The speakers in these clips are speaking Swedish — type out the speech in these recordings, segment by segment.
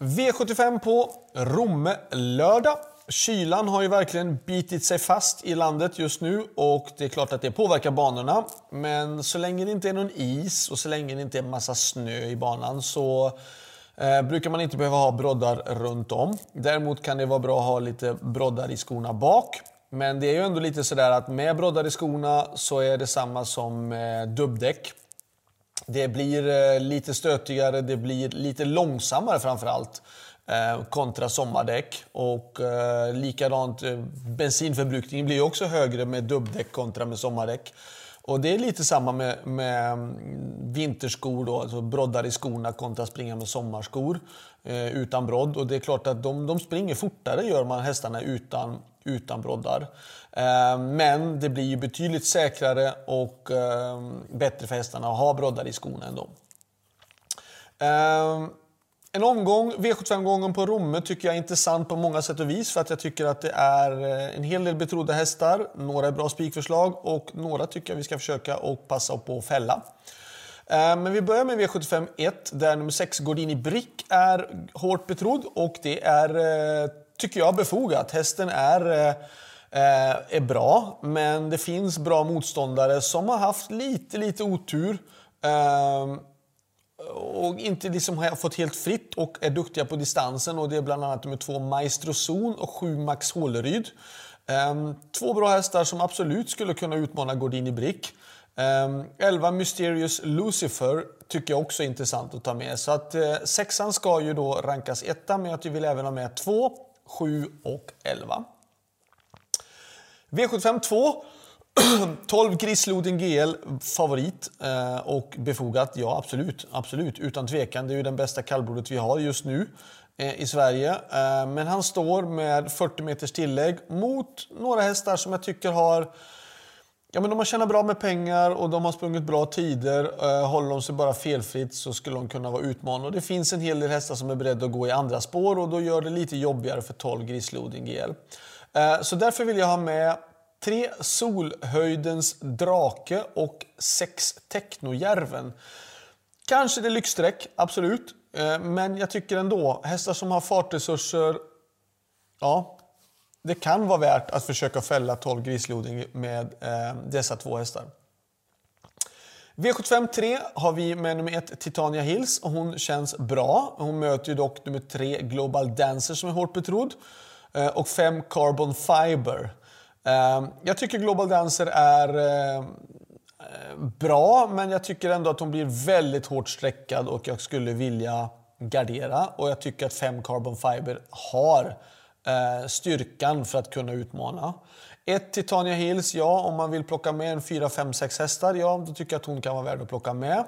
V75 på Romme lördag. Kylan har ju verkligen bitit sig fast i landet just nu och det är klart att det påverkar banorna. Men så länge det inte är någon is och så länge det inte är massa snö i banan så eh, brukar man inte behöva ha broddar runt om. Däremot kan det vara bra att ha lite broddar i skorna bak. Men det är ju ändå lite sådär att med broddar i skorna så är det samma som eh, dubbdäck. Det blir eh, lite stötigare, det blir lite långsammare framförallt eh, kontra sommardäck. Och eh, likadant, eh, bensinförbrukningen blir också högre med dubbdäck kontra med sommardäck. Och det är lite samma med, med mm, vinterskor, då, alltså broddar i skorna kontra springa med sommarskor eh, utan brodd. Och det är klart att de, de springer fortare gör man hästarna utan, utan broddar. Eh, men det blir ju betydligt säkrare och ehm, bättre för hästarna att ha broddar i skorna ändå. Ehm, en omgång, V75-omgången på Romme tycker jag är intressant på många sätt och vis för att jag tycker att det är eh, en hel del betrodda hästar, några är bra spikförslag och några tycker jag vi ska försöka och passa på att fälla. Ehm, men vi börjar med V75 1 där nummer 6 Gordini Brick är hårt betrodd och det är, eh, tycker jag, befogat. Hästen är eh, eh, är bra. Men det finns bra motståndare som har haft lite, lite otur. Ehm, och inte liksom har fått helt fritt och är duktiga på distansen. Och Det är bland annat nummer två Maestro Zon och sju Max Håleryd. Ehm, två bra hästar som absolut skulle kunna utmana Gordini Brick. Ehm, 11 Mysterious Lucifer tycker jag också är intressant att ta med. Så att eh, sexan ska ju då rankas etta, men jag vill även ha med 2, 7 och 11. V75 2. 12 Grisloden GL favorit eh, och befogat. Ja, absolut. absolut. Utan tvekan. Det är ju den bästa kallblodet vi har just nu eh, i Sverige. Eh, men han står med 40 meters tillägg mot några hästar som jag tycker har Ja, men de har tjänat bra med pengar och de har sprungit bra tider. Eh, håller de sig bara felfritt så skulle de kunna vara utmanade. Det finns en hel del hästar som är beredda att gå i andra spår och då gör det lite jobbigare för 12 Grislodin GL. Eh, så därför vill jag ha med tre Solhöjdens drake och sex Technojärven. Kanske det är lyxstreck, absolut. Eh, men jag tycker ändå, hästar som har fartresurser, ja, det kan vara värt att försöka fälla 12 grisloding med eh, dessa två hästar. V75 3 har vi med nummer 1 Titania Hills och hon känns bra. Hon möter ju dock nummer 3 Global Dancer som är hårt betrodd. Eh, och 5 Carbon Fiber. Eh, jag tycker Global Dancer är eh, eh, bra, men jag tycker ändå att hon blir väldigt hårt sträckad och jag skulle vilja gardera. Och jag tycker att 5 Carbon Fiber har Eh, styrkan för att kunna utmana. Ett Titania Hills, ja, om man vill plocka med en 4, 5, 6 hästar, ja, då tycker jag att hon kan vara värd att plocka med.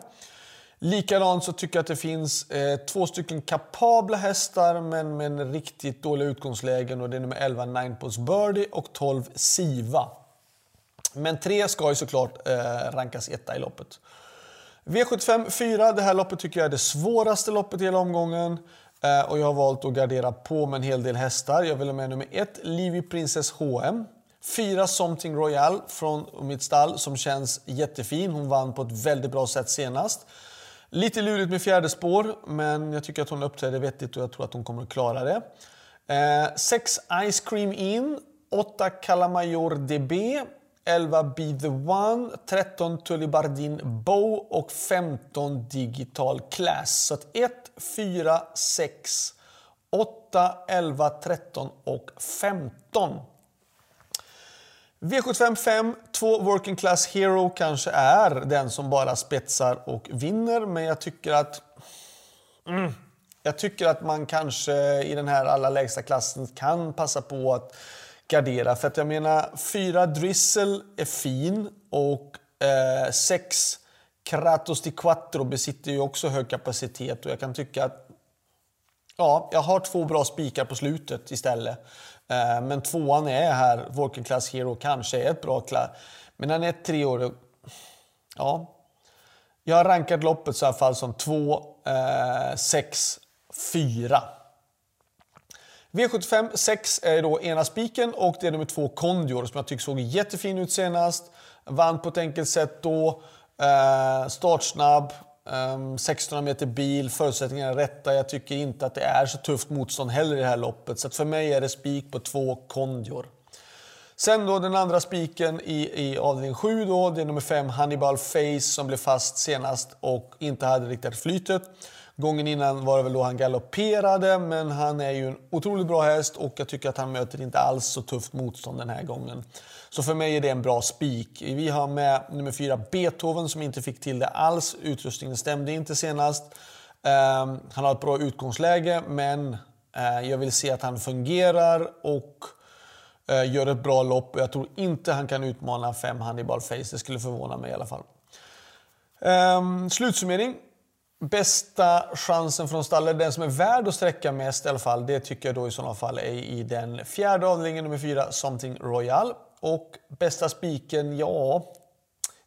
Likadant så tycker jag att det finns eh, två stycken kapabla hästar men med riktigt dåliga utgångslägen och det är nummer 11 Ninepots Birdie och 12 Siva. Men tre ska ju såklart eh, rankas etta i loppet. V75 4, det här loppet tycker jag är det svåraste loppet i hela omgången. Eh, och jag har valt att gardera på med en hel del hästar. Jag vill ha med nummer 1 Livy Princess HM. 4 Something Royal från mitt stall som känns jättefin. Hon vann på ett väldigt bra sätt senast. Lite lurigt med fjärde spår, men jag tycker att hon uppträder vettigt och jag tror att hon kommer att klara det. 6 eh, Ice Cream In, 8 Calamayor DB, 11 Be The One, 13 Tullibardin Bow och 15 Digital Class. Så att 1, 4, 6, 8, 11, 13 och 15. V75 5, 2 Working Class Hero kanske är den som bara spetsar och vinner, men jag tycker att... Mm, jag tycker att man kanske i den här allra lägsta klassen kan passa på att gardera. För att jag menar, 4 Drizzle är fin och 6 eh, Kratos di Quattro besitter ju också hög kapacitet och jag kan tycka att Ja, jag har två bra spikar på slutet istället. Eh, men tvåan är här, Working Class Hero, kanske är ett bra klass. Men han är tre år... Ja. Jag har rankat loppet så här fall som 2, 6, 4. V75 6 är då ena spiken och det är nummer 2 Kondior som jag tycker såg jättefin ut senast. Vann på ett enkelt sätt då. Eh, startsnabb. Ehm, 1600 meter bil, förutsättningarna är rätta. Jag tycker inte att det är så tufft motstånd heller i det här loppet. Så för mig är det spik på två Kondior. Sen då den andra spiken i, i avdelning 7 då, det är nummer 5 Hannibal Face som blev fast senast och inte hade riktigt flytet. Gången innan var det väl då han galopperade, men han är ju en otroligt bra häst och jag tycker att han möter inte alls så tufft motstånd den här gången. Så för mig är det en bra spik. Vi har med nummer 4 Beethoven som inte fick till det alls. Utrustningen stämde inte senast. Um, han har ett bra utgångsläge, men uh, jag vill se att han fungerar och uh, gör ett bra lopp. Jag tror inte han kan utmana 5 Hannibal Face. Det skulle förvåna mig i alla fall. Um, slutsummering. Bästa chansen från stallet, den som är värd att sträcka mest i alla fall, det tycker jag då i sådana fall är i den fjärde avdelningen, nummer fyra, Something Royal. Och bästa spiken, ja,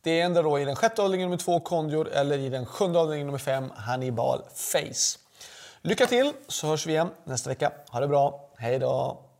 det är ändå då i den sjätte avdelningen nummer två, Conjure, eller i den sjunde avdelningen nummer fem, Hannibal Face. Lycka till, så hörs vi igen nästa vecka. Ha det bra, hej då!